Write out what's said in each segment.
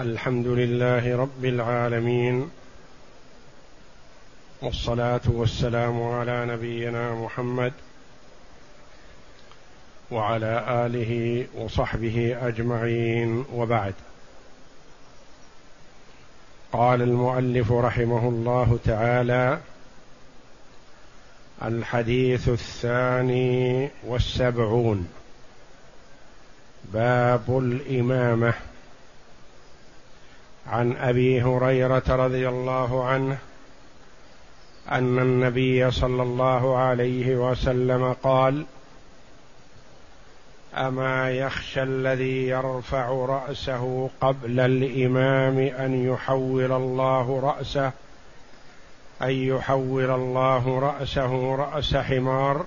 الحمد لله رب العالمين والصلاة والسلام على نبينا محمد وعلى آله وصحبه أجمعين وبعد. قال المؤلف رحمه الله تعالى الحديث الثاني والسبعون. باب الإمامة. عن أبي هريرة رضي الله عنه أن النبي صلى الله عليه وسلم قال أما يخشى الذي يرفع رأسه قبل الإمام أن يحول الله رأسه أن يحول الله رأسه رأس حمار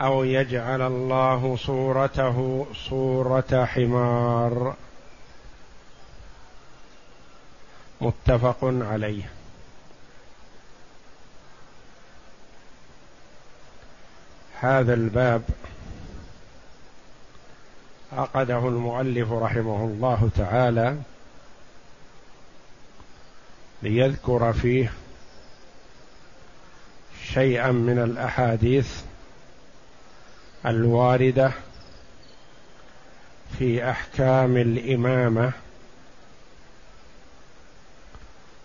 أو يجعل الله صورته صورة حمار. متفق عليه. هذا الباب عقده المؤلف رحمه الله تعالى ليذكر فيه شيئا من الأحاديث الواردة في أحكام الإمامة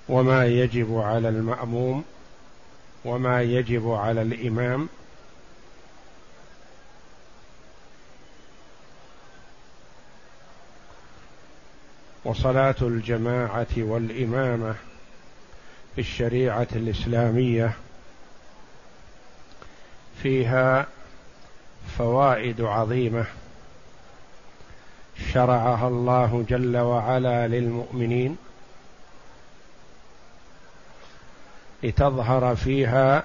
وما يجب على المأموم وما يجب على الإمام. وصلاة الجماعة والإمامة في الشريعة الإسلامية فيها فوائد عظيمة شرعها الله جل وعلا للمؤمنين. لتظهر فيها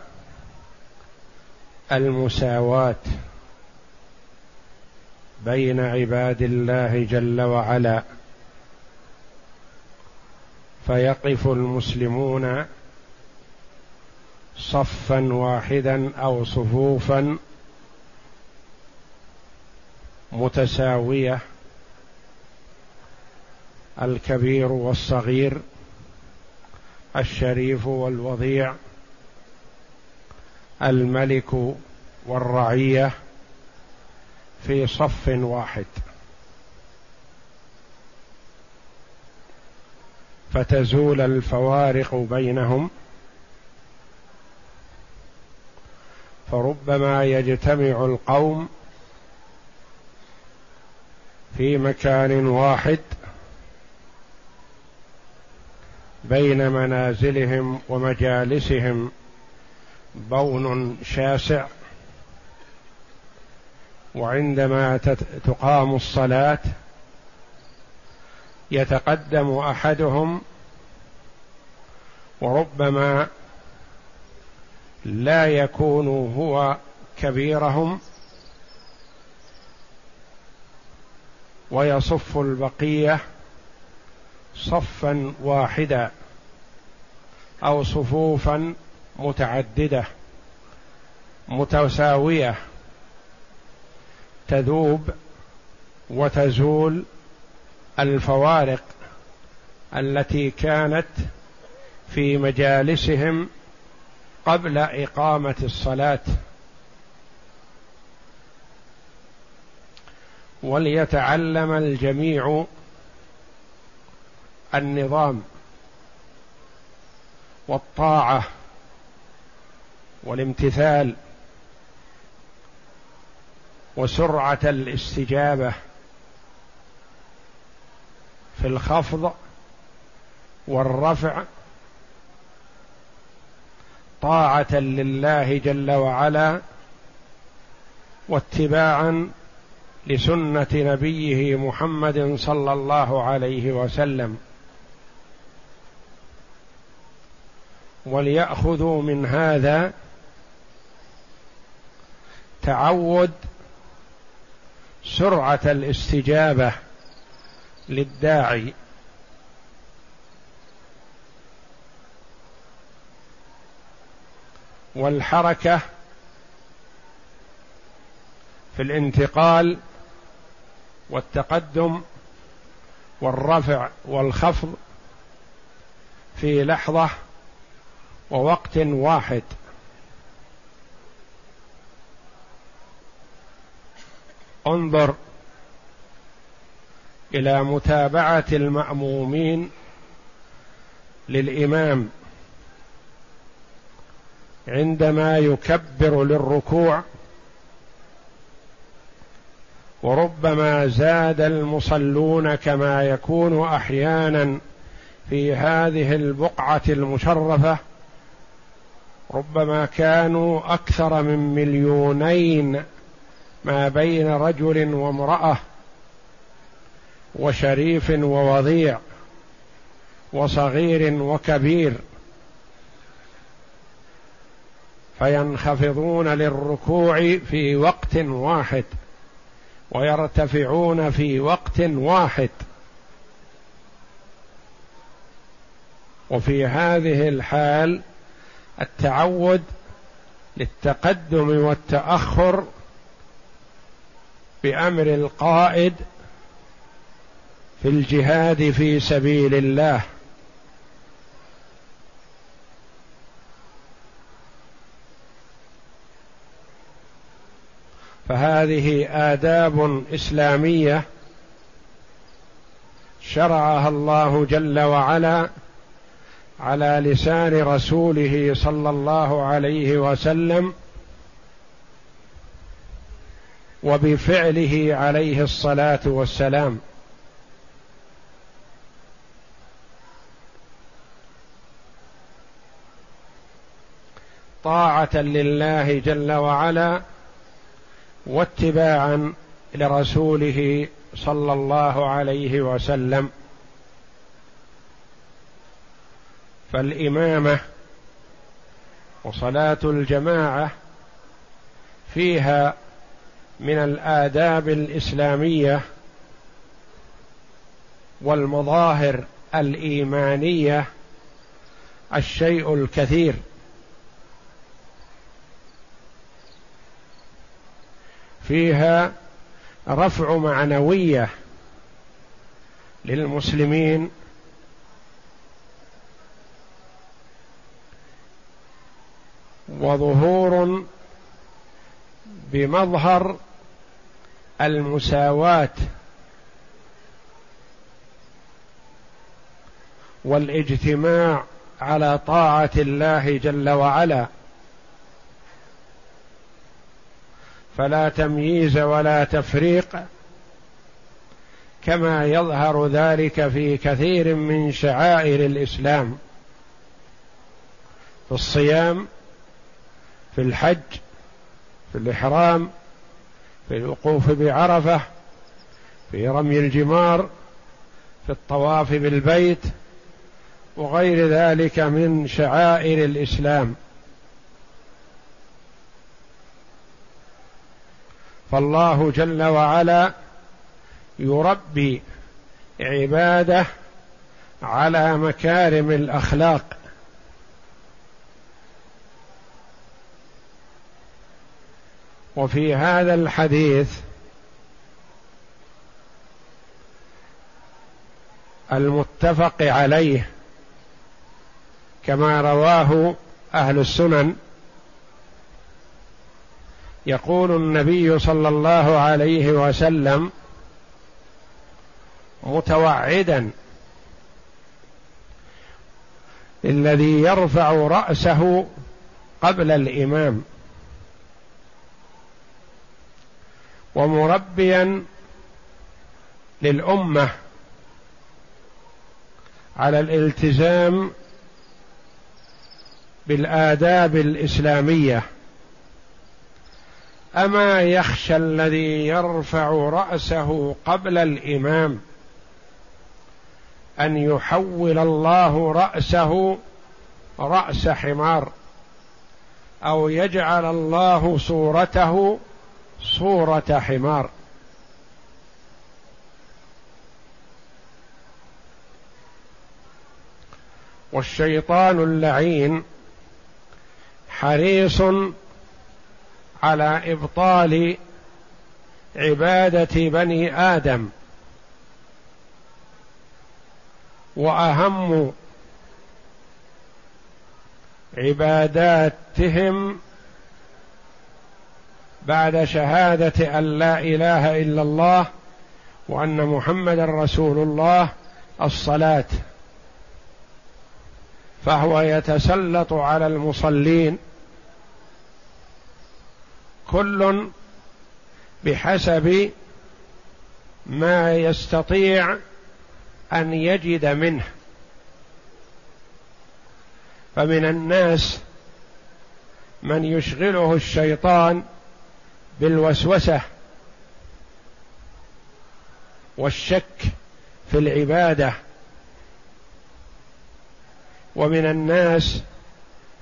المساواة بين عباد الله جل وعلا. فيقف المسلمون صفا واحدا أو صفوفا متساوية الكبير والصغير. الشريف والوضيع الملك والرعية في صف واحد. فتزول الفوارق بينهم فربما يجتمع القوم في مكان واحد. بين منازلهم ومجالسهم بون شاسع. وعندما تقام الصلاة يتقدم أحدهم وربما لا يكون هو كبيرهم ويصف البقية صفا واحدا. أو صفوفا متعددة متساوية تذوب وتزول الفوارق التي كانت في مجالسهم قبل إقامة الصلاة. وليتعلم الجميع النظام. والطاعة والامتثال وسرعة الاستجابة في الخفض والرفع طاعة لله جل وعلا واتباعا لسنة نبيه محمد صلى الله عليه وسلم. وليأخذوا من هذا تعود سرعة الاستجابة للداعي. والحركة في الانتقال والتقدم والرفع والخفض في لحظة ووقت واحد. انظر إلى متابعة المأمومين للإمام عندما يكبر للركوع وربما زاد المصلون كما يكون أحيانا في هذه البقعة المشرفة ربما كانوا أكثر من مليونين ما بين رجل وامرأة وشريف ووضيع وصغير وكبير. فينخفضون للركوع في وقت واحد ويرتفعون في وقت واحد. وفي هذه الحال التعود للتقدم والتأخر بأمر القائد في الجهاد في سبيل الله. فهذه آداب إسلامية شرعها الله جل وعلا على لسان رسوله صلى الله عليه وسلم وبفعله عليه الصلاة والسلام. طاعة لله جل وعلا واتباعا لرسوله صلى الله عليه وسلم. فالإمامة وصلاة الجماعة فيها من الآداب الإسلامية والمظاهر الإيمانية الشيء الكثير. فيها رفع معنوية للمسلمين وظهور بمظهر المساواة والاجتماع على طاعة الله جل وعلا. فلا تمييز ولا تفريق كما يظهر ذلك في كثير من شعائر الإسلام. في الصيام في الحج في الإحرام في الوقوف بعرفة في رمي الجمار في الطواف بالبيت وغير ذلك من شعائر الإسلام. فالله جل وعلا يربي عباده على مكارم الأخلاق. وفي هذا الحديث المتفق عليه كما رواه أهل السنن يقول النبي صلى الله عليه وسلم متوعدا الذي يرفع رأسه قبل الإمام. ومربيا للأمة على الالتزام بالآداب الإسلامية. أما يخشى الذي يرفع رأسه قبل الإمام أن يحول الله رأسه رأس حمار أو يجعل الله صورته صورة حمار. والشيطان اللعين حريص على إبطال عبادة بني آدم. وأهم عباداتهم بعد شهادة أن لا إله إلا الله وأن محمدا رسول الله الصلاة. فهو يتسلط على المصلين. كل بحسب ما يستطيع أن يجد منه. فمن الناس من يشغله الشيطان بالوسوسة والشك في العبادة. ومن الناس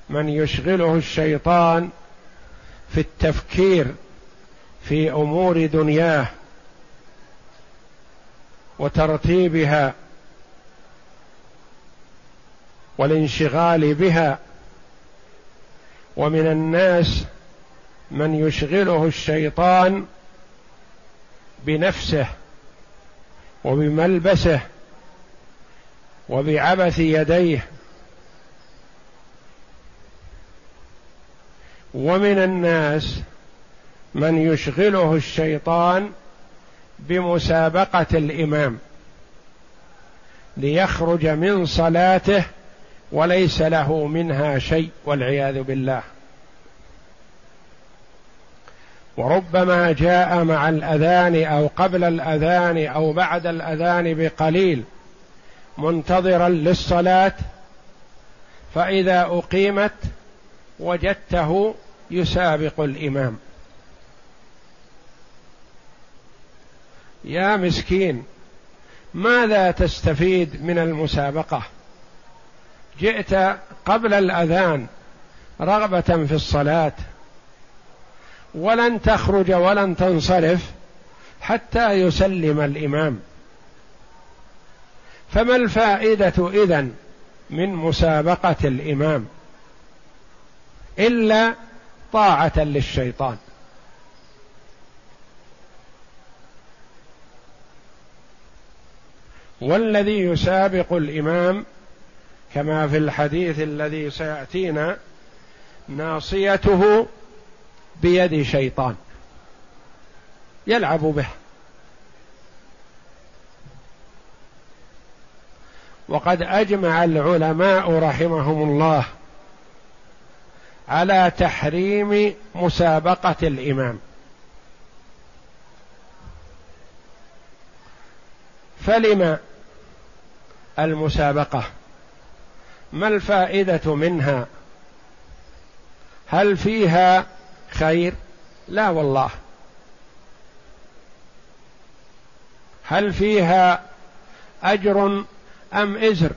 من يشغله الشيطان في التفكير في أمور دنياه وترتيبها والانشغال بها. ومن الناس من يشغله الشيطان بنفسه وبملبسه وبعبث يديه ومن الناس من يشغله الشيطان بمسابقة الإمام ليخرج من صلاته وليس له منها شيء والعياذ بالله. وربما جاء مع الأذان أو قبل الأذان أو بعد الأذان بقليل منتظرا للصلاة فإذا أقيمت وجدته يسابق الإمام. يا مسكين ماذا تستفيد من المسابقة؟ جئت قبل الأذان رغبة في الصلاة ولن تخرج ولن تنصرف حتى يسلم الإمام. فما الفائدة إذن من مسابقة الإمام؟ إلا طاعة للشيطان. والذي يسابق الإمام كما في الحديث الذي سيأتينا ناصيته بيد شيطان يلعب به. وقد أجمع العلماء رحمهم الله على تحريم مسابقة الإمام. فلم المسابقة؟ ما الفائدة منها؟ هل فيها خير؟ لا والله. هل فيها أجر أم إزر؟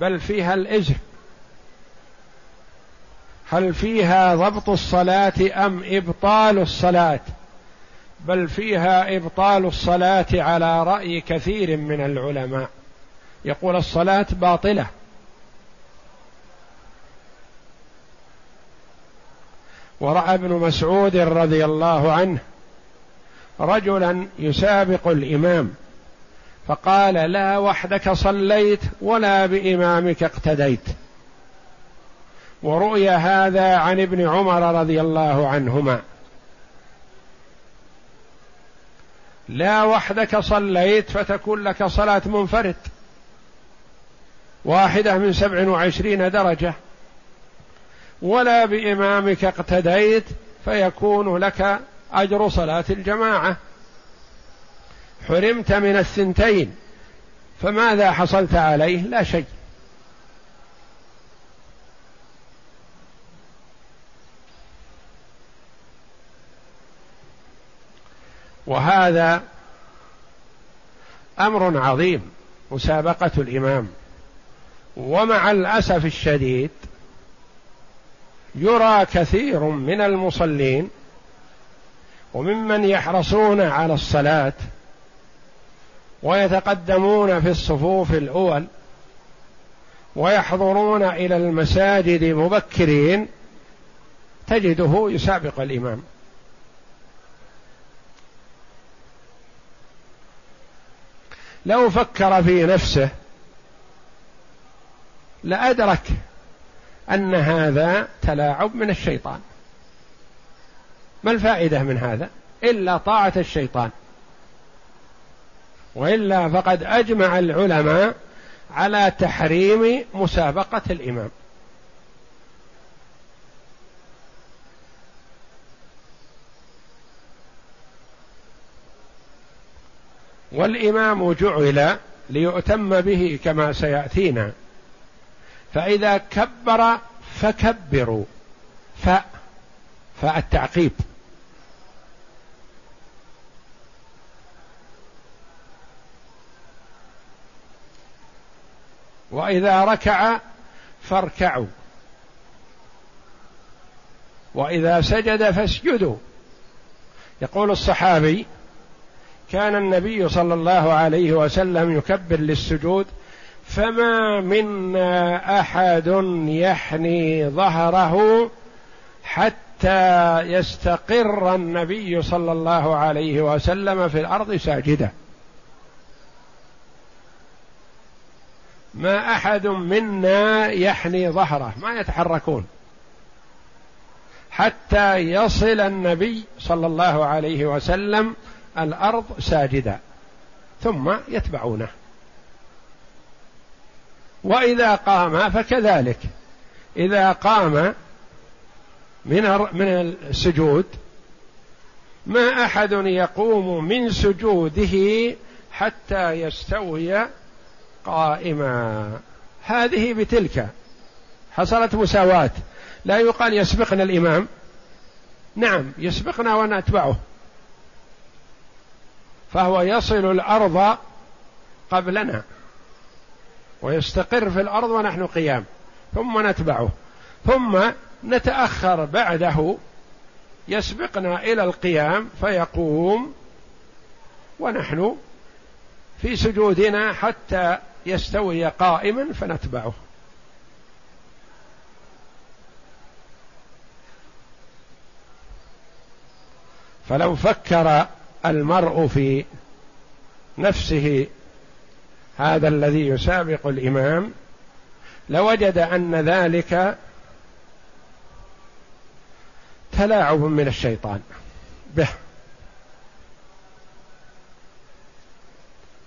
بل فيها الإزر. هل فيها ضبط الصلاة أم إبطال الصلاة؟ بل فيها إبطال الصلاة على رأي كثير من العلماء. يقول الصلاة باطلة. ورأى ابن مسعود رضي الله عنه رجلا يسابق الإمام فقال لا وحدك صليت ولا بإمامك اقتديت. ورؤي هذا عن ابن عمر رضي الله عنهما. لا وحدك صليت فتكون لك صلاة منفرد واحدة من سبع وعشرين درجة. ولا بإمامك اقتديت فيكون لك أجر صلاة الجماعة. حرمت من الثنتين فماذا حصلت عليه؟ لا شيء. وهذا أمر عظيم مسابقة الإمام. ومع الأسف الشديد يرى كثير من المصلين وممن يحرصون على الصلاة ويتقدمون في الصفوف الأول ويحضرون إلى المساجد مبكرين تجده يسابق الإمام. لو فكر في نفسه لأدرك أن هذا تلاعب من الشيطان. ما الفائدة من هذا؟ إلا طاعة الشيطان. وإلا فقد أجمع العلماء على تحريم مسابقة الإمام. والإمام جعل ليؤتم به كما سيأتينا. فإذا كبر فكبروا. ف فالتعقيب. وإذا ركع فاركعوا. وإذا سجد فاسجدوا. يقول الصحابي كان النبي صلى الله عليه وسلم يكبر للسجود فما منا أحد يحني ظهره حتى يستقر النبي صلى الله عليه وسلم في الأرض ساجدا. ما أحد منا يحني ظهره ما يتحركون. حتى يصل النبي صلى الله عليه وسلم الأرض ساجدا ثم يتبعونه. وإذا قام فكذلك. إذا قام من من السجود ما أحد يقوم من سجوده حتى يستوي قائما. هذه بتلك. حصلت مساواة. لا يقال يسبقنا الإمام. نعم يسبقنا ونتبعه. فهو يصل الأرض قبلنا. ويستقر في الأرض ونحن قيام. ثم نتبعه. ثم نتأخر بعده. يسبقنا إلى القيام فيقوم. ونحن في سجودنا حتى يستوي قائما فنتبعه. فلو فكر المرء في نفسه هذا الذي يسابق الإمام لوجد أن ذلك تلاعب من الشيطان به.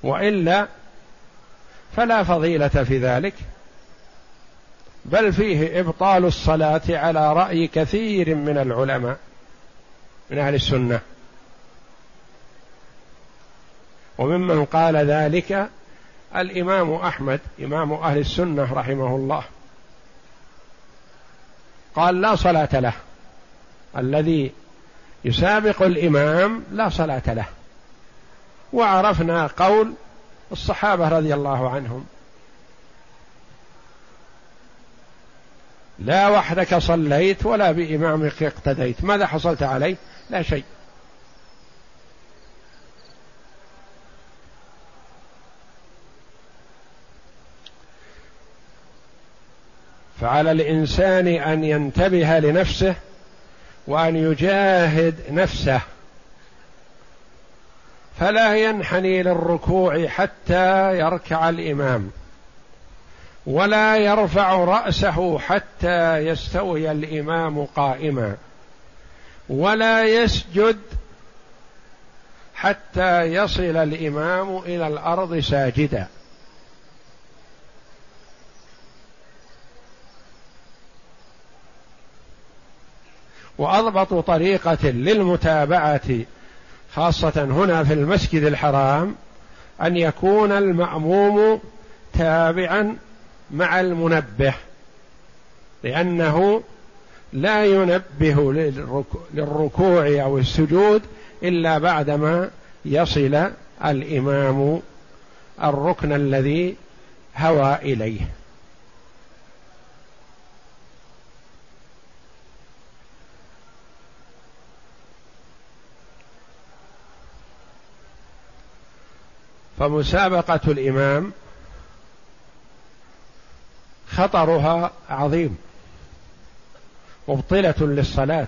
وإلا فلا فضيلة في ذلك بل فيه إبطال الصلاة على رأي كثير من العلماء من أهل السنة. وممن قال ذلك الإمام أحمد إمام أهل السنة رحمه الله. قال لا صلاة له. الذي يسابق الإمام لا صلاة له. وعرفنا قول الصحابة رضي الله عنهم. لا وحدك صليت ولا بإمامك اقتديت. ماذا حصلت عليه؟ لا شيء. فعلى الإنسان أن ينتبه لنفسه وأن يجاهد نفسه. فلا ينحني للركوع حتى يركع الإمام ولا يرفع رأسه حتى يستوي الإمام قائما ولا يسجد حتى يصل الإمام إلى الأرض ساجدا. وأضبط طريقة للمتابعة خاصة هنا في المسجد الحرام أن يكون المأموم تابعا مع المنبه لأنه لا ينبه للركوع أو السجود إلا بعدما يصل الإمام الركن الذي هوى إليه. فمسابقة الإمام خطرها عظيم مبطلة للصلاة.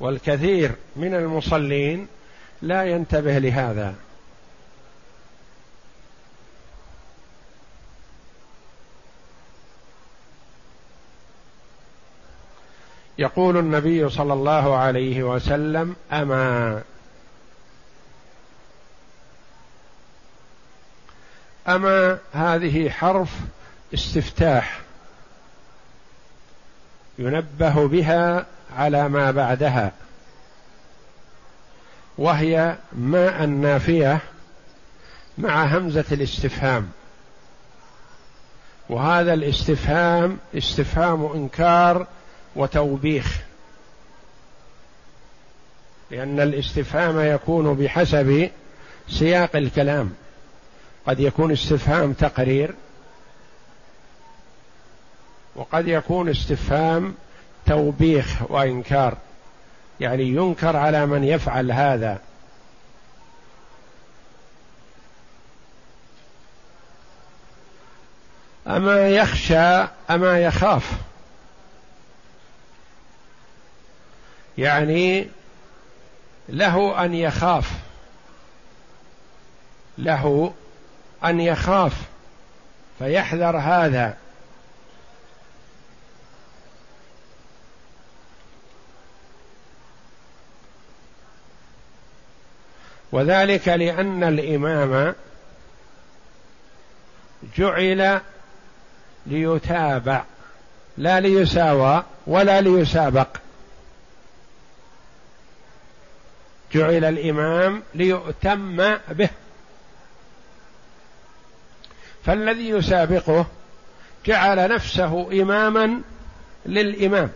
والكثير من المصلين لا ينتبه لهذا. يقول النبي صلى الله عليه وسلم أما أما هذه حرف استفتاح ينبه بها على ما بعدها وهي ما النافية مع همزة الاستفهام وهذا الاستفهام استفهام إنكار وتوبيخ. لأن الاستفهام يكون بحسب سياق الكلام. قد يكون استفهام تقرير وقد يكون استفهام توبيخ وإنكار. يعني ينكر على من يفعل هذا. أما يخشى أما يخاف. يعني له أن يخاف. له أن يخاف. فيحذر هذا. وذلك لأن الإمام جعل ليتابع لا ليساوى ولا ليسابق. جعل الإمام ليؤتم به. فالذي يسابقه جعل نفسه إماما للإمام.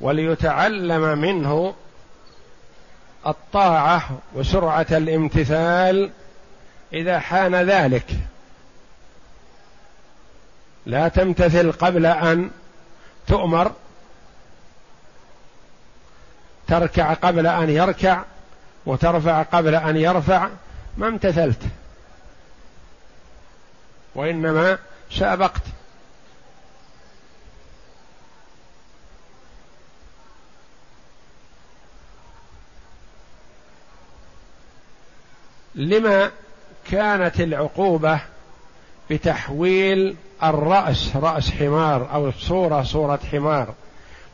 وليتعلم منه الطاعة وسرعة الامتثال إذا حان ذلك. لا تمتثل قبل أن تؤمر. تركع قبل أن يركع وترفع قبل أن يرفع. ما امتثلت. وإنما سأبقت. لما كانت العقوبة بتحويل الرأس رأس حمار أو الصورة صورة حمار.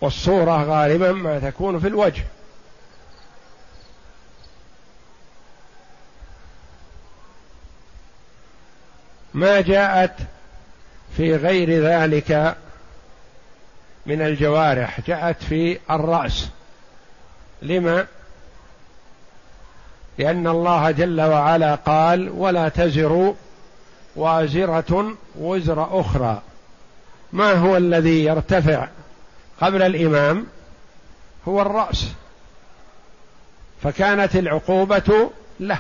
والصورة غالبا ما تكون في الوجه. ما جاءت في غير ذلك من الجوارح جاءت في الرأس. لما؟ لأن الله جل وعلا قال ولا تزر وازرة وزر أخرى. ما هو الذي يرتفع قبل الإمام؟ هو الرأس. فكانت العقوبة له.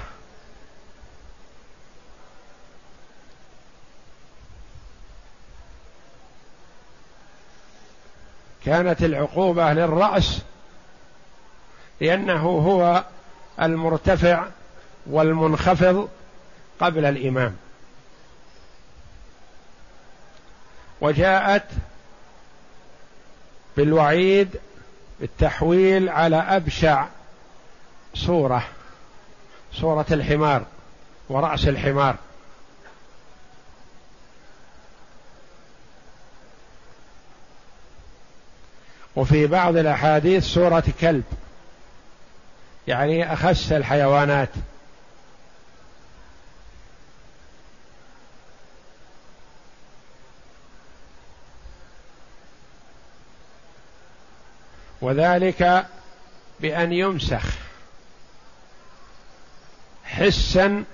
كانت العقوبة للرأس لأنه هو المرتفع والمنخفض قبل الإمام. وجاءت بالوعيد بالتحويل على أبشع صورة صورة الحمار ورأس الحمار. وفي بعض الأحاديث صورة كلب. يعني أخس الحيوانات. وذلك بأن يمسخ حسا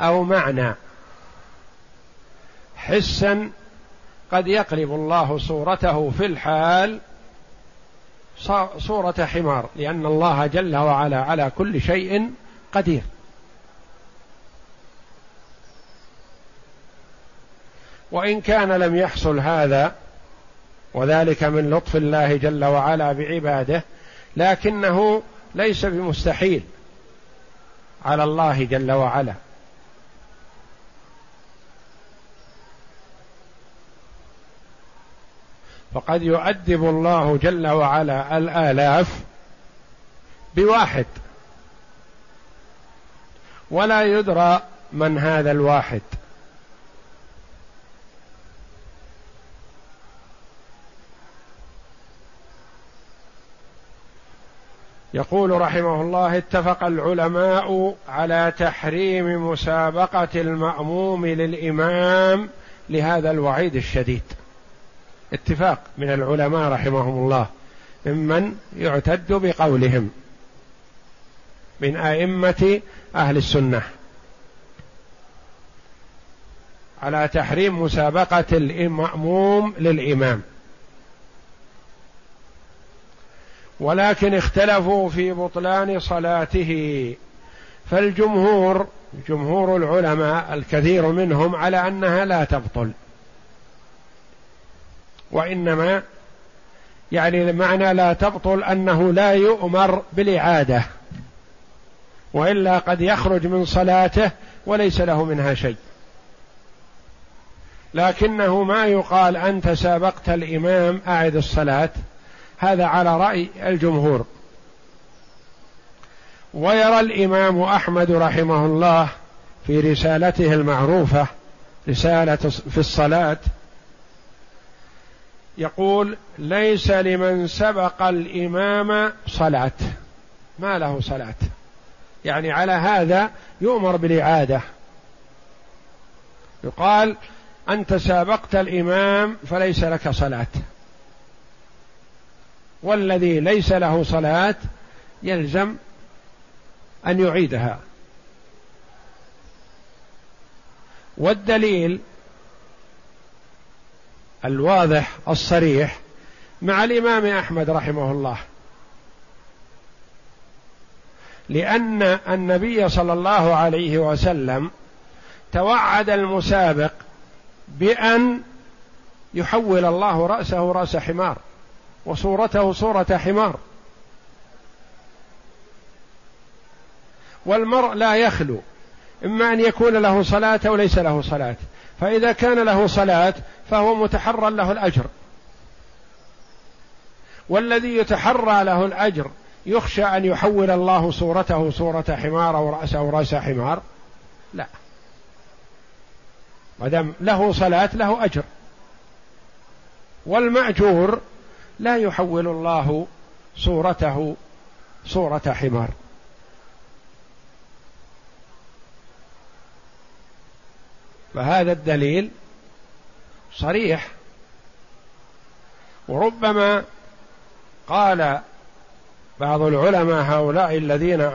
أو معنى. حسا قد يقلب الله صورته في الحال صورة حمار لأن الله جل وعلا على كل شيء قدير. وإن كان لم يحصل هذا وذلك من لطف الله جل وعلا بعباده لكنه ليس بمستحيل على الله جل وعلا. فقد يؤدب الله جل وعلا الآلاف بواحد. ولا يدرى من هذا الواحد. يقول رحمه الله اتفق العلماء على تحريم مسابقة المأموم للإمام لهذا الوعيد الشديد. اتفاق من العلماء رحمهم الله ممن يعتد بقولهم من أئمة أهل السنة. على تحريم مسابقة المأموم للإمام. ولكن اختلفوا في بطلان صلاته فالجمهور جمهور العلماء الكثير منهم على أنها لا تبطل. وإنما يعني المعنى لا تبطل أنه لا يؤمر بالإعادة وإلا قد يخرج من صلاته وليس له منها شيء. لكنه ما يقال أنت سابقت الإمام أعد الصلاة هذا على رأي الجمهور. ويرى الإمام أحمد رحمه الله في رسالته المعروفة رسالة في الصلاة يقول ليس لمن سبق الإمام صلاة. ما له صلاة. يعني على هذا يؤمر بالإعادة. يقال أنت سابقت الإمام فليس لك صلاة. والذي ليس له صلاة يلزم أن يعيدها. والدليل الواضح الصريح مع الإمام أحمد رحمه الله. لأن النبي صلى الله عليه وسلم توعد المسابق بأن يحول الله رأسه رأس حمار وصورته صورة حمار. والمرء لا يخلو إما أن يكون له صلاة أو ليس له صلاة. فإذا كان له صلاة فهو متحرى له الأجر. والذي يتحرى له الأجر يخشى أن يحول الله صورته صورة حمار أو راسه رأس حمار. لا. دام له صلاة له أجر. والمأجور لا يحول الله صورته صورة حمار. فهذا الدليل صريح. وربما قال بعض العلماء هؤلاء الذين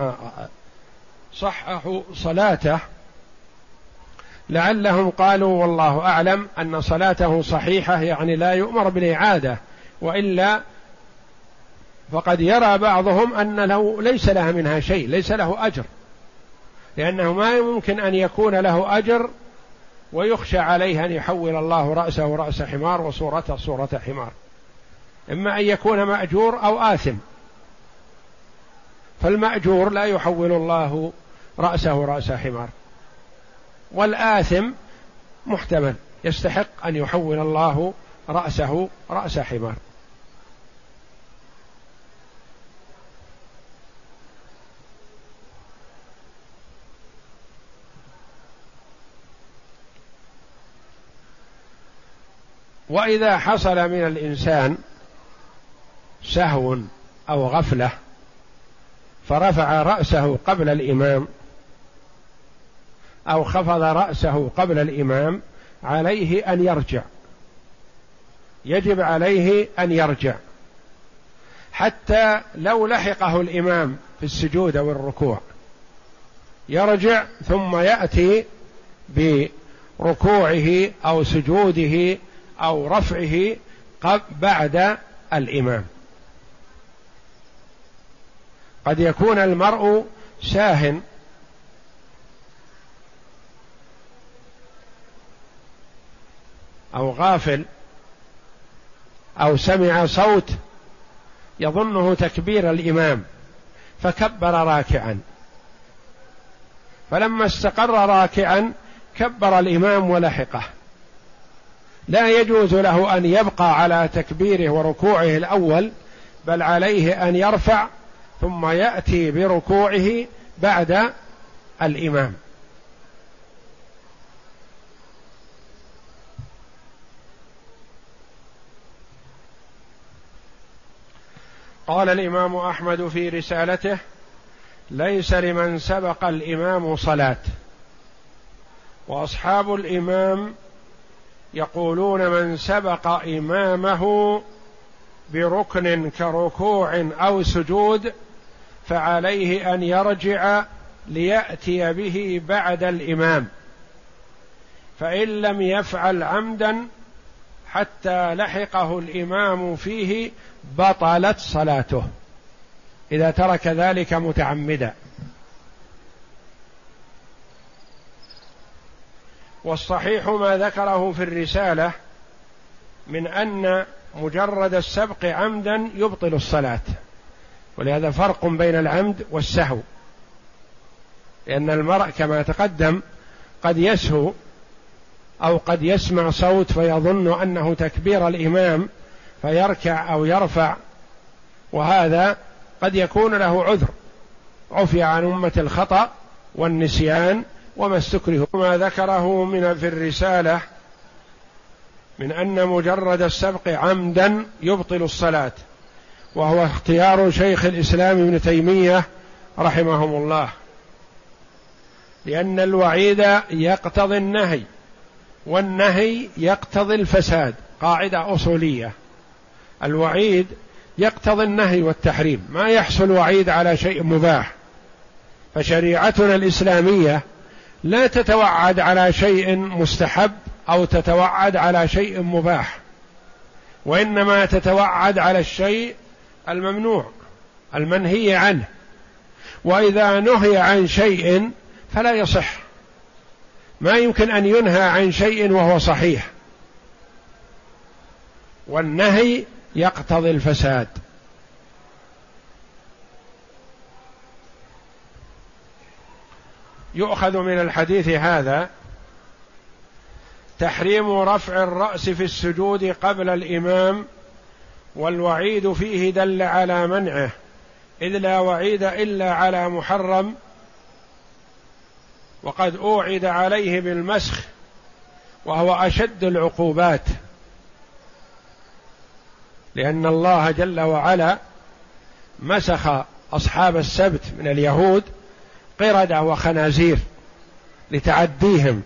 صححوا صلاته لعلهم قالوا والله أعلم أن صلاته صحيحة يعني لا يؤمر بالإعادة وإلا فقد يرى بعضهم أن له ليس لها منها شيء ليس له أجر لأنه ما يمكن أن يكون له أجر ويخشى عليه أن يحول الله رأسه رأس حمار وصورته صورة حمار. إما أن يكون مأجور أو آثم. فالمأجور لا يحول الله رأسه رأس حمار. والآثم محتمل يستحق أن يحول الله رأسه رأس حمار. وإذا حصل من الإنسان سهو أو غفلة فرفع رأسه قبل الإمام أو خفض رأسه قبل الإمام عليه أن يرجع. يجب عليه أن يرجع. حتى لو لحقه الإمام في السجود أو الركوع. يرجع ثم يأتي بركوعه أو سجوده أو رفعه بعد الإمام. قد يكون المرء ساهن أو غافل. أو سمع صوت. يظنه تكبير الإمام. فكبر راكعا. فلما استقر راكعا كبر الإمام ولحقه. لا يجوز له أن يبقى على تكبيره وركوعه الأول بل عليه أن يرفع ثم يأتي بركوعه بعد الإمام. قال الإمام أحمد في رسالته ليس لمن سبق الإمام صلاة. وأصحاب الإمام يقولون من سبق إمامه بركن كركوع أو سجود فعليه أن يرجع ليأتي به بعد الإمام. فإن لم يفعل عمدا حتى لحقه الإمام فيه بطلت صلاته. إذا ترك ذلك متعمدا. والصحيح ما ذكره في الرسالة من أن مجرد السبق عمدا يبطل الصلاة. ولهذا فرق بين العمد والسهو. لأن المرء كما تقدم قد يسهو أو قد يسمع صوت فيظن أنه تكبير الإمام فيركع أو يرفع. وهذا قد يكون له عذر. عفي عن أمة الخطأ والنسيان وما استكره ما ذكره من في الرسالة من أن مجرد السبق عمدا يبطل الصلاة وهو اختيار شيخ الإسلام ابن تيمية رحمهم الله. لأن الوعيد يقتضي النهي والنهي يقتضي الفساد قاعدة أصولية. الوعيد يقتضي النهي والتحريم ما يحصل وعيد على شيء مباح. فشريعتنا الإسلامية لا تتوعد على شيء مستحب أو تتوعد على شيء مباح وإنما تتوعد على الشيء الممنوع المنهي عنه. وإذا نهي عن شيء فلا يصح. ما يمكن أن ينهى عن شيء وهو صحيح. والنهي يقتضي الفساد. يؤخذ من الحديث هذا تحريم رفع الرأس في السجود قبل الإمام والوعيد فيه دل على منعه إذ لا وعيد إلا على محرم وقد أوعد عليه بالمسخ وهو أشد العقوبات لأن الله جل وعلا مسخ أصحاب السبت من اليهود قردة وخنازير لتعديهم.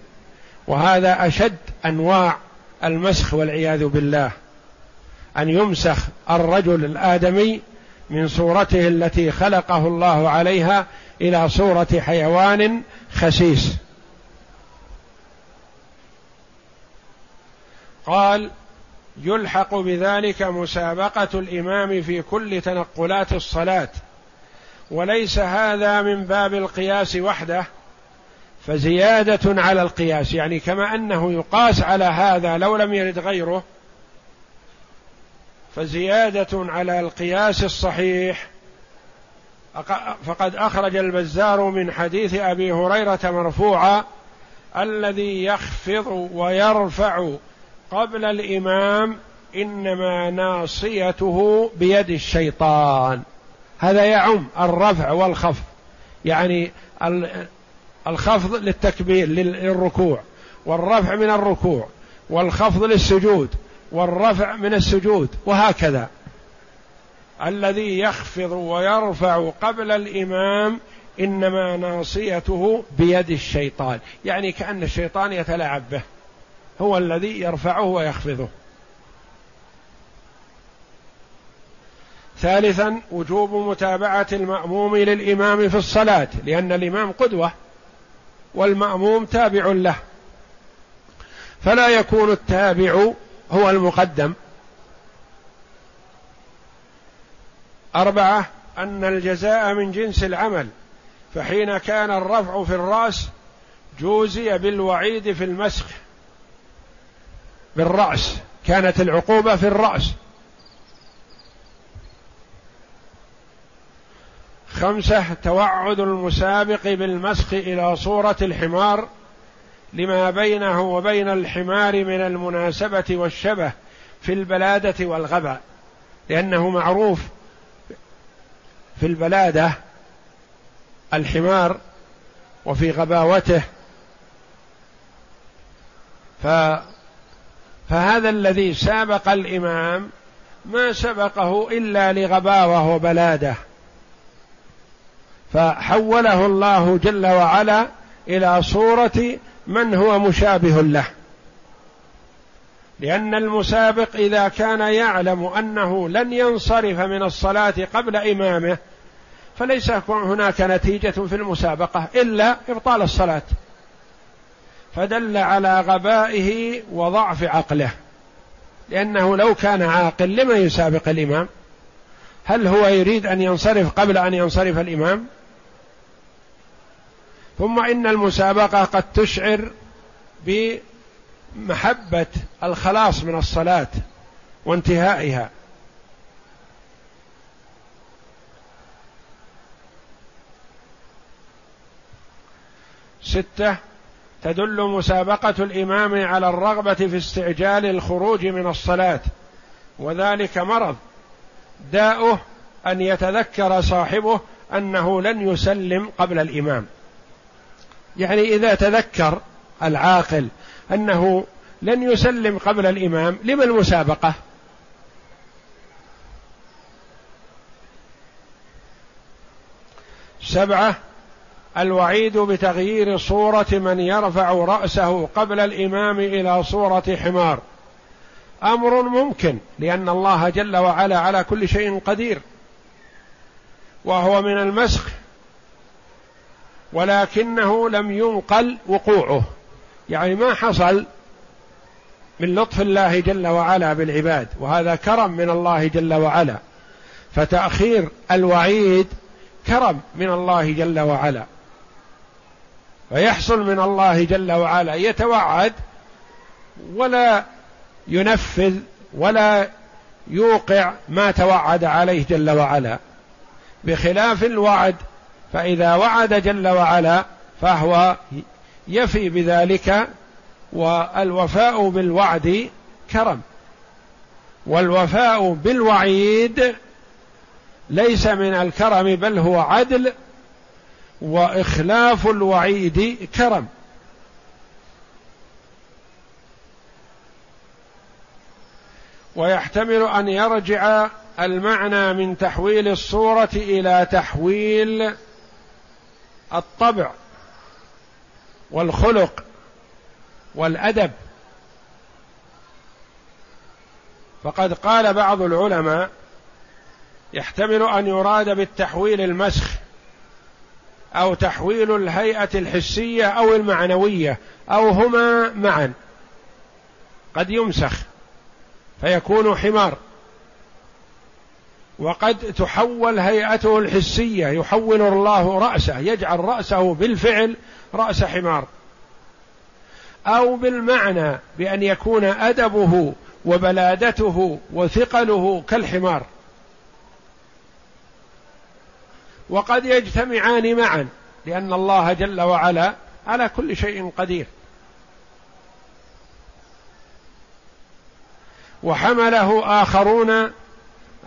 وهذا أشد أنواع المسخ والعياذ بالله. أن يمسخ الرجل الآدمي من صورته التي خلقه الله عليها إلى صورة حيوان خسيس. قال يلحق بذلك مسابقة الإمام في كل تنقلات الصلاة. وليس هذا من باب القياس وحده فزيادة على القياس يعني كما أنه يقاس على هذا لو لم يرد غيره فزيادة على القياس الصحيح. فقد أخرج البزار من حديث أبي هريرة مرفوعا الذي يخفض ويرفع قبل الإمام إنما ناصيته بيد الشيطان. هذا يعم الرفع والخفض. يعني الخفض للتكبير للركوع والرفع من الركوع والخفض للسجود والرفع من السجود وهكذا. الذي يخفض ويرفع قبل الإمام إنما ناصيته بيد الشيطان. يعني كأن الشيطان يتلاعب به. هو الذي يرفعه ويخفضه. ثالثا وجوب متابعة المأموم للإمام في الصلاة لأن الإمام قدوة والمأموم تابع له. فلا يكون التابع هو المقدم. أربعة أن الجزاء من جنس العمل فحين كان الرفع في الرأس جوزي بالوعيد في المسخ بالرأس كانت العقوبة في الرأس. خمسة توعد المسابق بالمسخ إلى صورة الحمار لما بينه وبين الحمار من المناسبة والشبه في البلادة والغباء لأنه معروف في البلادة الحمار وفي غباوته. ف فهذا الذي سابق الإمام ما سبقه إلا لغباوة وبلادة. فحوله الله جل وعلا إلى صورة من هو مشابه له. لأن المسابق إذا كان يعلم أنه لن ينصرف من الصلاة قبل إمامه فليس هناك نتيجة في المسابقة إلا إبطال الصلاة. فدل على غبائه وضعف عقله. لأنه لو كان عاقل لما يسابق الإمام؟ هل هو يريد أن ينصرف قبل أن ينصرف الإمام؟ ثم إن المسابقة قد تشعر بمحبة الخلاص من الصلاة وانتهائها. ستة تدل مسابقة الإمام على الرغبة في استعجال الخروج من الصلاة وذلك مرض. داؤه أن يتذكر صاحبه أنه لن يسلم قبل الإمام. يعني إذا تذكر العاقل أنه لن يسلم قبل الإمام لما المسابقة؟ سبعة الوعيد بتغيير صورة من يرفع رأسه قبل الإمام إلى صورة حمار. أمر ممكن لأن الله جل وعلا على كل شيء قدير. وهو من المسخ ولكنه لم ينقل وقوعه. يعني ما حصل من لطف الله جل وعلا بالعباد وهذا كرم من الله جل وعلا. فتأخير الوعيد كرم من الله جل وعلا. فيحصل من الله جل وعلا يتوعد ولا ينفذ ولا يوقع ما توعد عليه جل وعلا. بخلاف الوعد فإذا وعد جل وعلا فهو يفي بذلك والوفاء بالوعد كرم. والوفاء بالوعيد ليس من الكرم بل هو عدل وإخلاف الوعيد كرم. ويحتمل أن يرجع المعنى من تحويل الصورة إلى تحويل الطبع والخلق والأدب. فقد قال بعض العلماء يحتمل أن يراد بالتحويل المسخ أو تحويل الهيئة الحسية أو المعنوية أو هما معا. قد يمسخ فيكون حمار. وقد تحول هيئته الحسية يحول الله رأسه يجعل رأسه بالفعل رأس حمار. أو بالمعنى بأن يكون أدبه وبلادته وثقله كالحمار. وقد يجتمعان معا لأن الله جل وعلا على كل شيء قدير. وحمله آخرون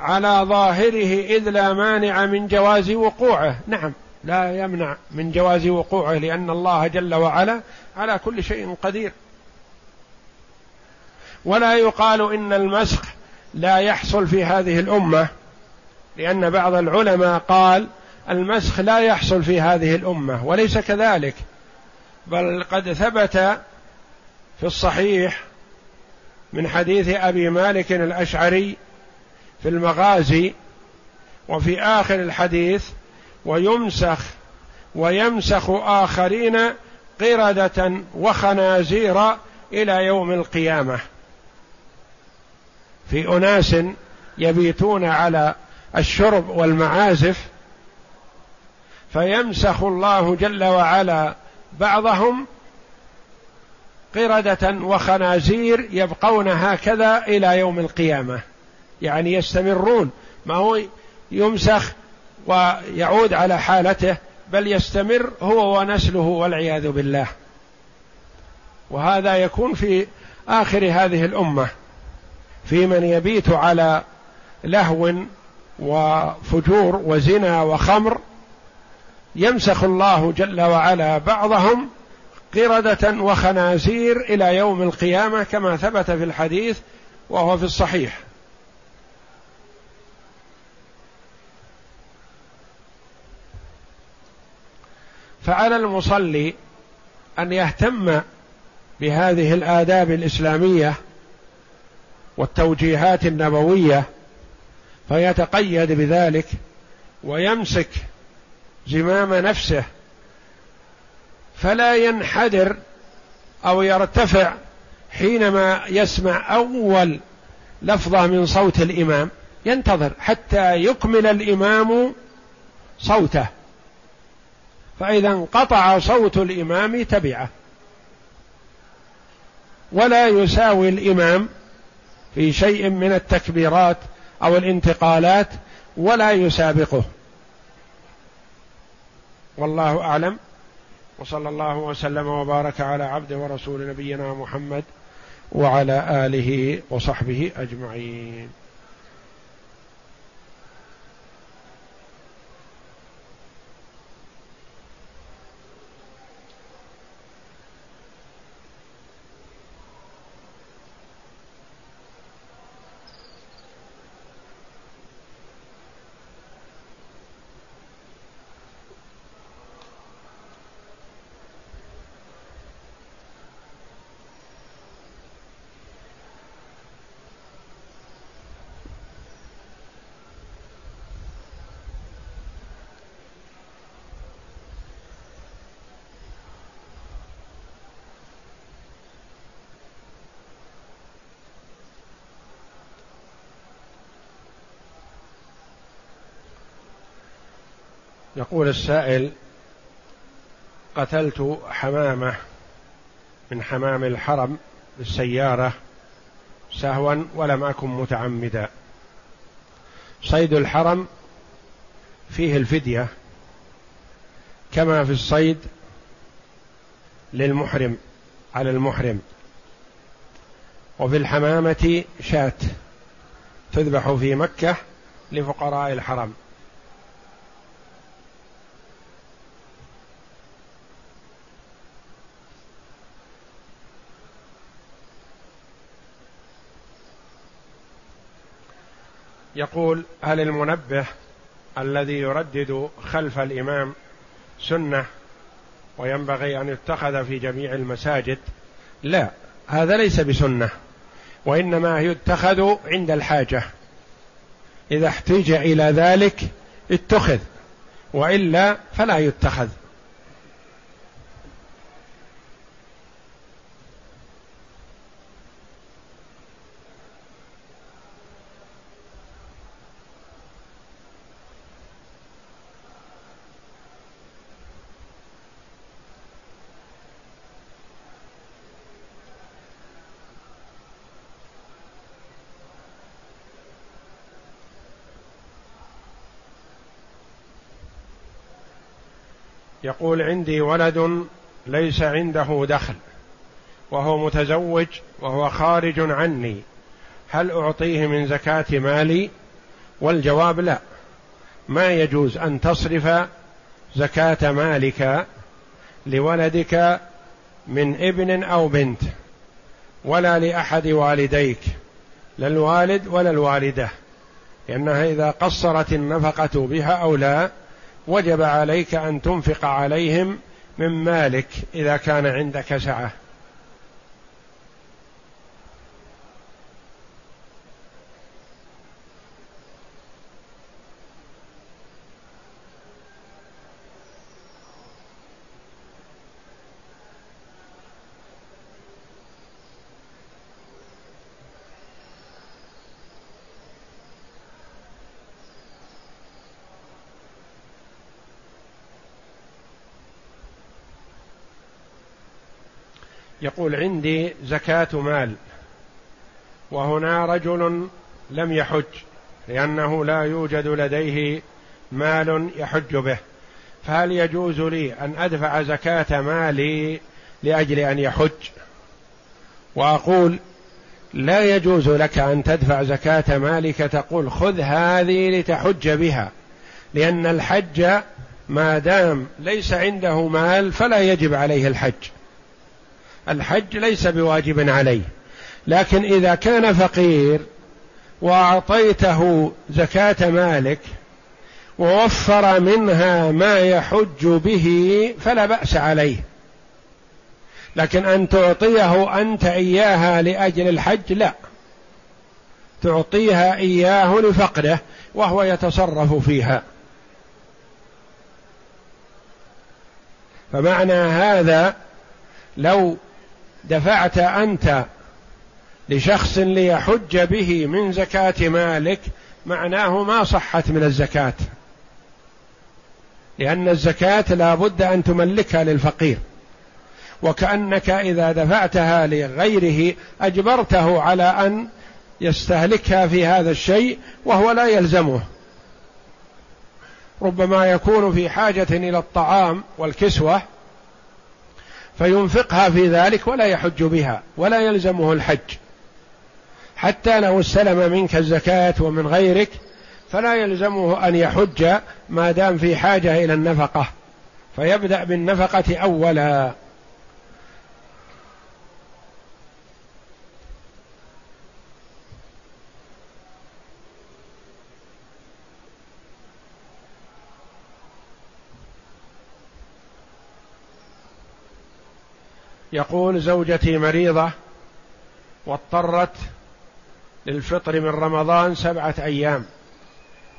على ظاهره إذ لا مانع من جواز وقوعه. نعم لا يمنع من جواز وقوعه لأن الله جل وعلا على كل شيء قدير. ولا يقال إن المسخ لا يحصل في هذه الأمة لأن بعض العلماء قال المسخ لا يحصل في هذه الأمة وليس كذلك. بل قد ثبت في الصحيح من حديث أبي مالك الأشعري في المغازي وفي آخر الحديث ويمسخ ويمسخ آخرين قردة وخنازير إلى يوم القيامة. في أناس يبيتون على الشرب والمعازف فيمسخ الله جل وعلا بعضهم قردة وخنازير يبقون هكذا إلى يوم القيامة. يعني يستمرون. ما هو يمسخ ويعود على حالته بل يستمر هو ونسله والعياذ بالله. وهذا يكون في آخر هذه الأمة في من يبيت على لهو وفجور وزنا وخمر يمسخ الله جل وعلا بعضهم قردة وخنازير إلى يوم القيامة كما ثبت في الحديث وهو في الصحيح. فعلى المصلي أن يهتم بهذه الآداب الإسلامية والتوجيهات النبوية فيتقيد بذلك ويمسك زمام نفسه فلا ينحدر أو يرتفع حينما يسمع أول لفظة من صوت الإمام. ينتظر حتى يكمل الإمام صوته. فإذا انقطع صوت الإمام تبعه. ولا يساوي الإمام في شيء من التكبيرات أو الانتقالات ولا يسابقه. والله أعلم. وصلى الله وسلم وبارك على عبد ورسول نبينا محمد وعلى آله وصحبه أجمعين. يقول السائل قتلت حمامة من حمام الحرم بالسيارة سهوا ولم أكن متعمدا. صيد الحرم فيه الفدية كما في الصيد للمحرم على المحرم. وفي الحمامة شاة تذبح في مكة لفقراء الحرم. يقول هل المنبه الذي يردد خلف الإمام سنة وينبغي أن يتخذ في جميع المساجد؟ لا هذا ليس بسنة وإنما يتخذ عند الحاجة. إذا احتج إلى ذلك اتخذ وإلا فلا يتخذ. يقول عندي ولد ليس عنده دخل وهو متزوج وهو خارج عني هل أعطيه من زكاة مالي؟ والجواب لا. ما يجوز أن تصرف زكاة مالك لولدك من ابن أو بنت ولا لأحد والديك لا الوالد ولا الوالدة لأنها إذا قصرت النفقة بها أو لا وجب عليك أن تنفق عليهم من مالك إذا كان عندك سعة. يقول عندي زكاة مال وهنا رجل لم يحج لأنه لا يوجد لديه مال يحج به. فهل يجوز لي أن أدفع زكاة مالي لأجل أن يحج؟ وأقول لا يجوز لك أن تدفع زكاة مالك تقول خذ هذه لتحج بها لأن الحج ما دام ليس عنده مال فلا يجب عليه الحج. الحج ليس بواجب عليه. لكن إذا كان فقير وأعطيته زكاة مالك ووفر منها ما يحج به فلا بأس عليه. لكن أن تعطيه أنت إياها لأجل الحج لا. تعطيها إياه لفقره وهو يتصرف فيها. فمعنى هذا لو دفعت أنت لشخص ليحج به من زكاة مالك معناه ما صحت من الزكاة. لأن الزكاة لا بد أن تملكها للفقير. وكأنك إذا دفعتها لغيره أجبرته على أن يستهلكها في هذا الشيء وهو لا يلزمه. ربما يكون في حاجة إلى الطعام والكسوة فينفقها في ذلك ولا يحج بها ولا يلزمه الحج. حتى لو استلم منك الزكاة ومن غيرك فلا يلزمه أن يحج ما دام في حاجة إلى النفقة. فيبدأ بالنفقة اولا. يقول زوجتي مريضة واضطرت للفطر من رمضان سبعة أيام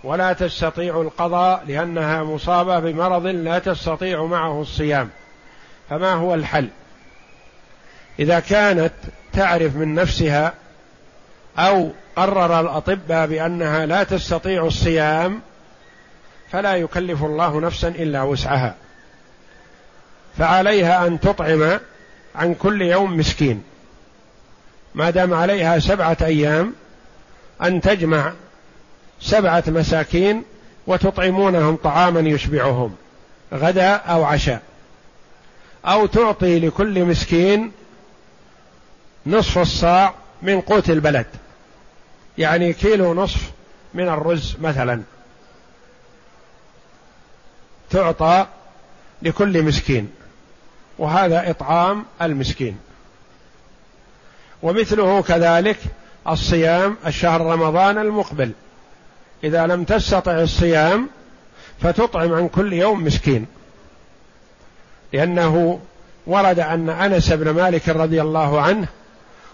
ولا تستطيع القضاء لأنها مصابة بمرض لا تستطيع معه الصيام. فما هو الحل؟ إذا كانت تعرف من نفسها أو قرر الأطباء بأنها لا تستطيع الصيام فلا يكلف الله نفسا إلا وسعها. فعليها أن تطعم عن كل يوم مسكين. ما دام عليها سبعة أيام أن تجمع سبعة مساكين وتطعمونهم طعاما يشبعهم غدا أو عشاء. أو تعطي لكل مسكين نصف الصاع من قوت البلد يعني كيلو نصف من الرز مثلا. تعطى لكل مسكين. وهذا إطعام المسكين. ومثله كذلك الصيام الشهر رمضان المقبل. إذا لم تستطع الصيام فتطعم عن كل يوم مسكين. لأنه ورد أن أنس بن مالك رضي الله عنه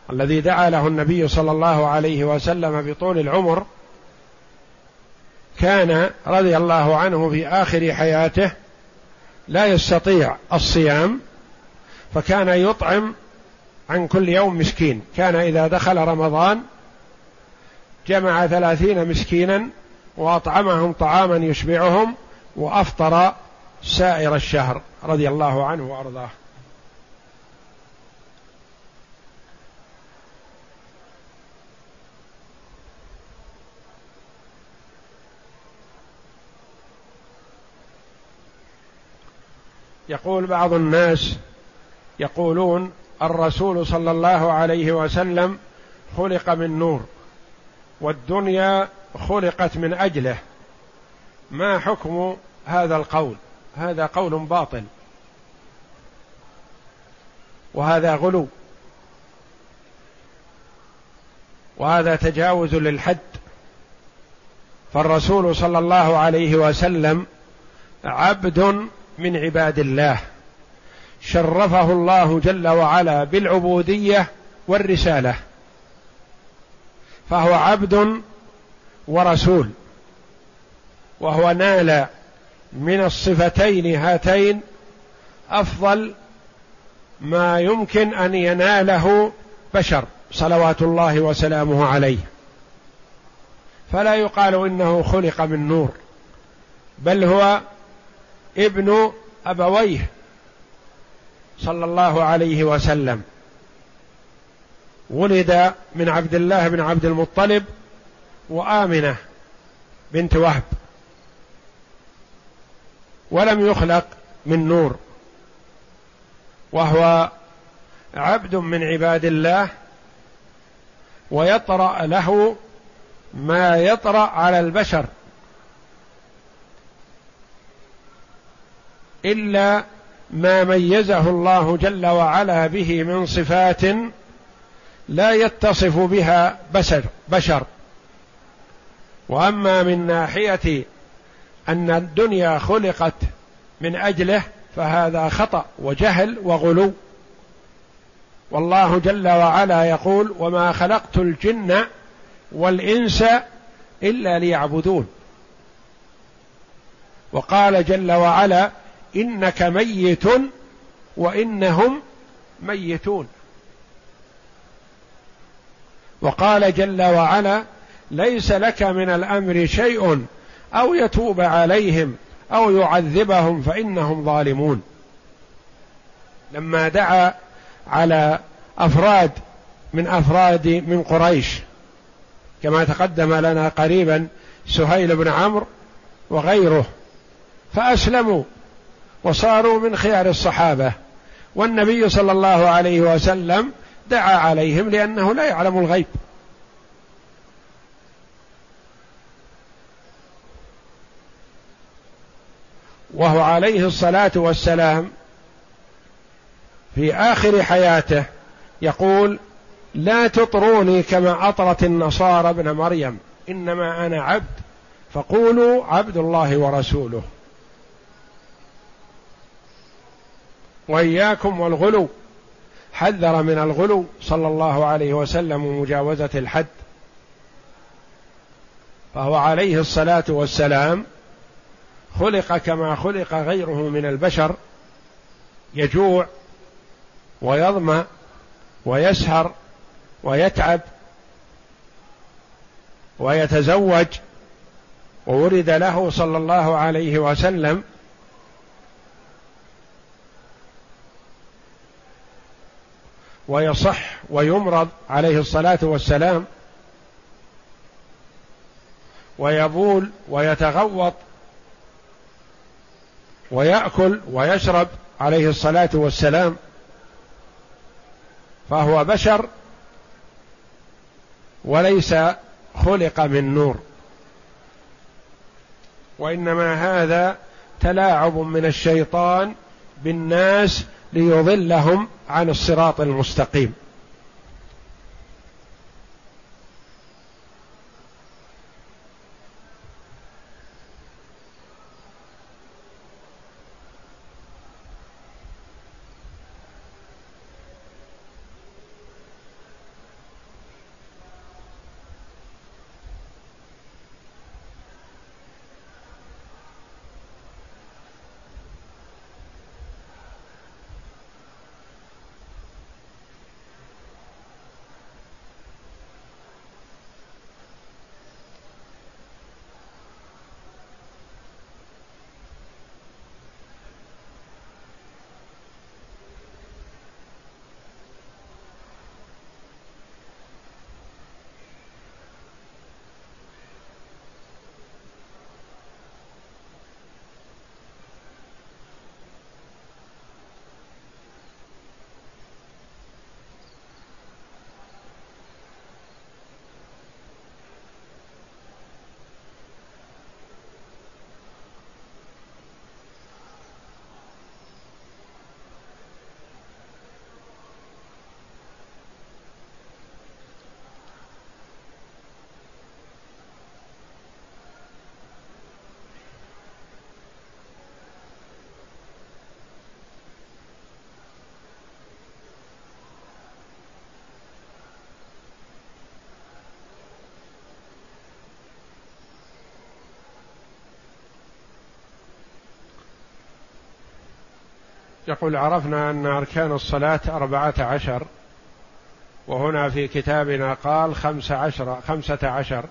الذي دعا له النبي صلى الله عليه وسلم بطول العمر كان رضي الله عنه في آخر حياته لا يستطيع الصيام فكان يطعم عن كل يوم مسكين. كان إذا دخل رمضان جمع ثلاثين مسكينا وأطعمهم طعاما يشبعهم وأفطر سائر الشهر رضي الله عنه وأرضاه. يقول بعض الناس يقولون الرسول صلى الله عليه وسلم خلق من نور والدنيا خلقت من أجله. ما حكم هذا القول؟ هذا قول باطل. وهذا غلو. وهذا تجاوز للحد. فالرسول صلى الله عليه وسلم عبد من عباد الله. شرفه الله جل وعلا بالعبودية والرسالة. فهو عبد ورسول وهو نال من الصفتين هاتين أفضل ما يمكن أن يناله بشر صلوات الله وسلامه عليه. فلا يقال إنه خلق من نور بل هو ابن أبويه صلى الله عليه وسلم. ولد من عبد الله بن عبد المطلب وآمنة بنت وهب. ولم يخلق من نور. وهو عبد من عباد الله ويطرأ له ما يطرأ على البشر. إلا ما ميزه الله جل وعلا به من صفات لا يتصف بها بشر بشر. وأما من ناحية أن الدنيا خلقت من أجله فهذا خطأ وجهل وغلو. والله جل وعلا يقول وما خلقت الجن والإنس إلا ليعبدون وقال جل وعلا إنك ميت وإنهم ميتون. وقال جل وعلا ليس لك من الأمر شيء أو يتوب عليهم أو يعذبهم فإنهم ظالمون. لما دعا على أفراد من أفراد من قريش كما تقدم لنا قريبا سهيل بن عمرو وغيره فأسلموا. وصاروا من خيار الصحابة. والنبي صلى الله عليه وسلم دعا عليهم لأنه لا يعلم الغيب. وهو عليه الصلاة والسلام في آخر حياته يقول لا تطروني كما أطرت النصارى ابن مريم إنما أنا عبد فقولوا عبد الله ورسوله. وإياكم والغلو. حذر من الغلو صلى الله عليه وسلم ومجاوزة الحد. فهو عليه الصلاة والسلام خلق كما خلق غيره من البشر يجوع ويظمأ ويسهر ويتعب ويتزوج وورد له صلى الله عليه وسلم ويصح ويمرض عليه الصلاة والسلام ويبول ويتغوط ويأكل ويشرب عليه الصلاة والسلام فهو بشر وليس خلق من نور وإنما هذا تلاعب من الشيطان بالناس ليضلهم عن الصراط المستقيم. يقول عرفنا أن أركان الصلاة أربعة عشر وهنا في كتابنا قال خمس عشر خمسة عشر.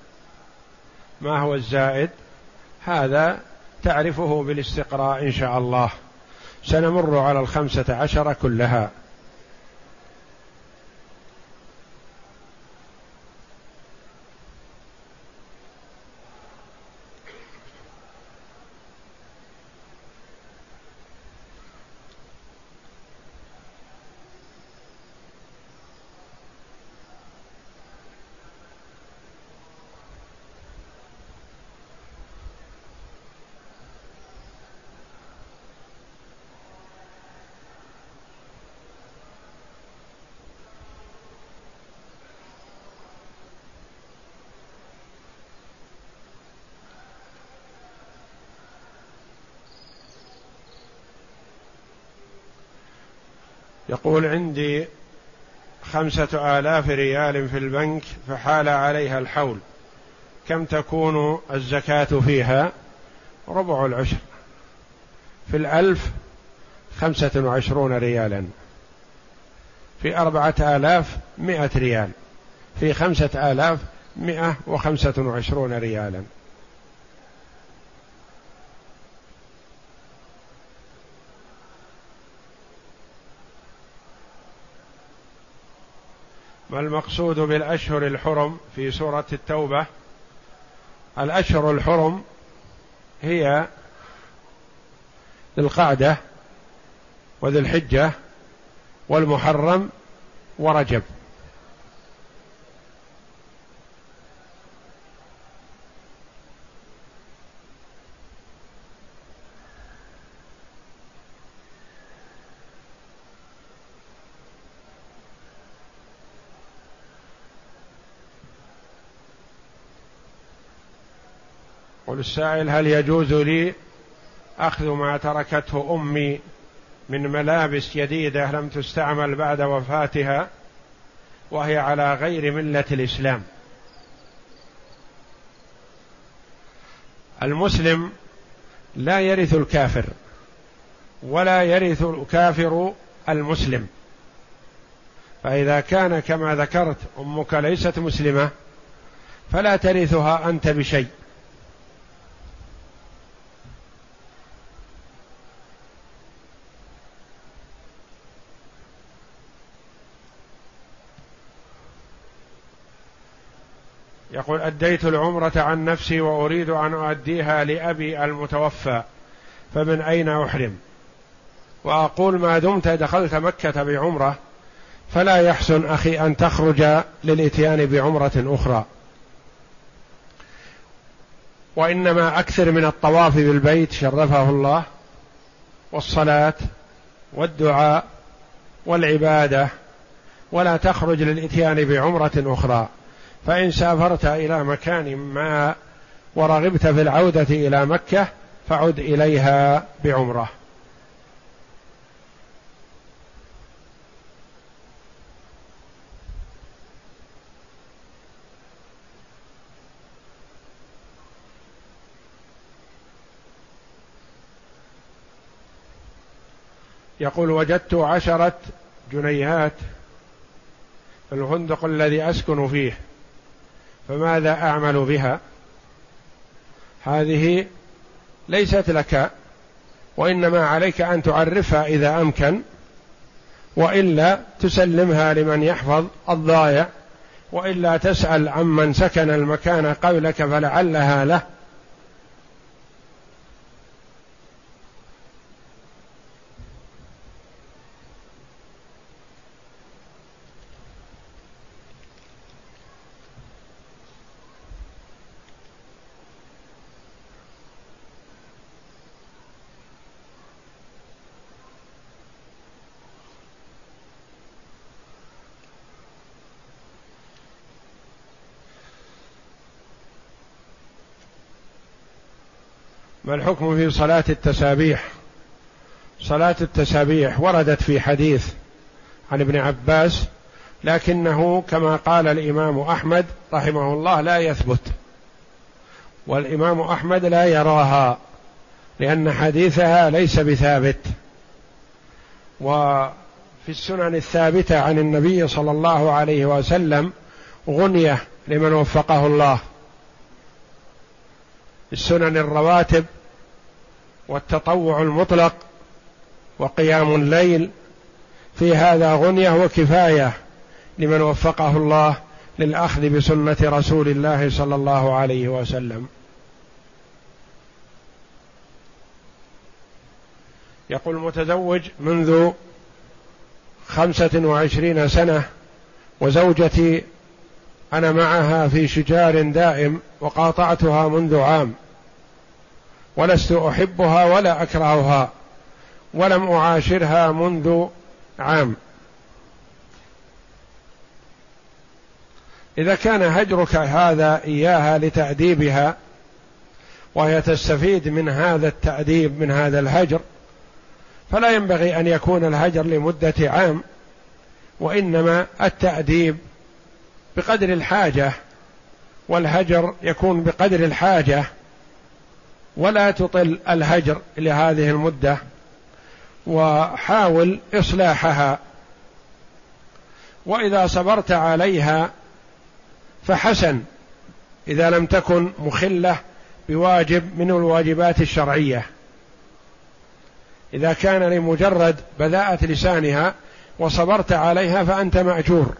ما هو الزائد؟ هذا تعرفه بالاستقراء إن شاء الله. سنمر على الخمسة عشر كلها. يقول عندي خمسة آلاف ريال في البنك فحال عليها الحول. كم تكون الزكاة فيها؟ ربع العشر. في الألف خمسة وعشرون ريالا. في أربعة آلاف مئة ريال. في خمسة آلاف مئة وخمسة وعشرون ريالا. ما المقصود بالأشهر الحرم في سورة التوبة؟ الأشهر الحرم هي ذي القعدة وذي الحجة والمحرم ورجب. يقول السائل هل يجوز لي أخذ ما تركته أمي من ملابس جديدة لم تستعمل بعد وفاتها وهي على غير ملة الإسلام؟ المسلم لا يرث الكافر ولا يرث الكافر المسلم. فإذا كان كما ذكرت أمك ليست مسلمة فلا ترثها أنت بشيء. يقول أديت العمرة عن نفسي وأريد أن أؤديها لأبي المتوفى فمن أين أحرم؟ وأقول ما دمت دخلت مكة بعمرة فلا يحسن أخي أن تخرج للإتيان بعمرة أخرى. وإنما أكثر من الطواف بالبيت شرفه الله والصلاة والدعاء والعبادة ولا تخرج للإتيان بعمرة أخرى. فإن سافرت إلى مكان ما ورغبت في العودة إلى مكة فعد إليها بعمرة. يقول وجدت عشرة جنيهات في الفندق الذي أسكن فيه. فماذا أعمل بها؟ هذه ليست لك وإنما عليك أن تعرفها إذا أمكن وإلا تسلمها لمن يحفظ الضائع وإلا تسأل عمن سكن المكان قبلك فلعلها له ما الحكم في صلاة التسابيح. صلاة التسابيح وردت في حديث عن ابن عباس لكنه كما قال الإمام أحمد رحمه الله لا يثبت. والإمام أحمد لا يراها لأن حديثها ليس بثابت. وفي السنن الثابتة عن النبي صلى الله عليه وسلم غنية لمن وفقه الله. السنن الرواتب والتطوع المطلق وقيام الليل في هذا غنية وكفاية لمن وفقه الله للأخذ بسنة رسول الله صلى الله عليه وسلم. يقول متزوج منذ خمسة وعشرين سنة وزوجتي أنا معها في شجار دائم وقاطعتها منذ عام. ولست أحبها ولا أكرهها ولم أعاشرها منذ عام. إذا كان هجرك هذا إياها لتأديبها وهي تستفيد من هذا التأديب من هذا الهجر فلا ينبغي أن يكون الهجر لمدة عام وإنما التأديب بقدر الحاجة والهجر يكون بقدر الحاجة ولا تطل الهجر لهذه المدة وحاول إصلاحها. وإذا صبرت عليها فحسن إذا لم تكن مخلة بواجب من الواجبات الشرعية. إذا كان لمجرد بذاءة لسانها وصبرت عليها فأنت مأجور.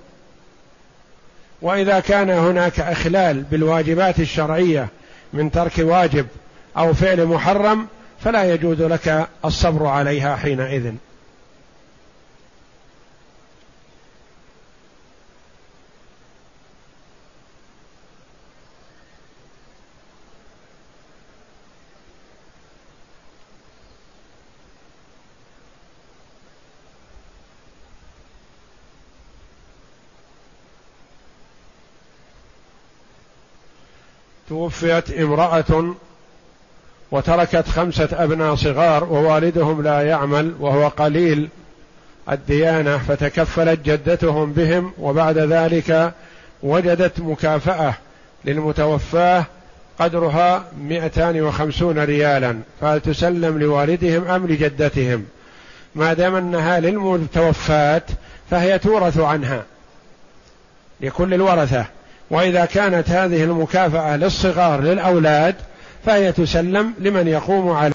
وإذا كان هناك إخلال بالواجبات الشرعية من ترك واجب أو فعل محرم فلا يجوز لك الصبر عليها حينئذ. توفيت امرأة وتركت خمسة أبناء صغار ووالدهم لا يعمل وهو قليل الديانة فتكفلت جدتهم بهم وبعد ذلك وجدت مكافأة للمتوفاة قدرها مئتان وخمسون ريالا. فهل تسلم لوالدهم أم لجدتهم؟ ما دام أنها للمتوفاة فهي تورث عنها لكل الورثة. وإذا كانت هذه المكافأة للصغار للأولاد فهي تسلم لمن يقوم على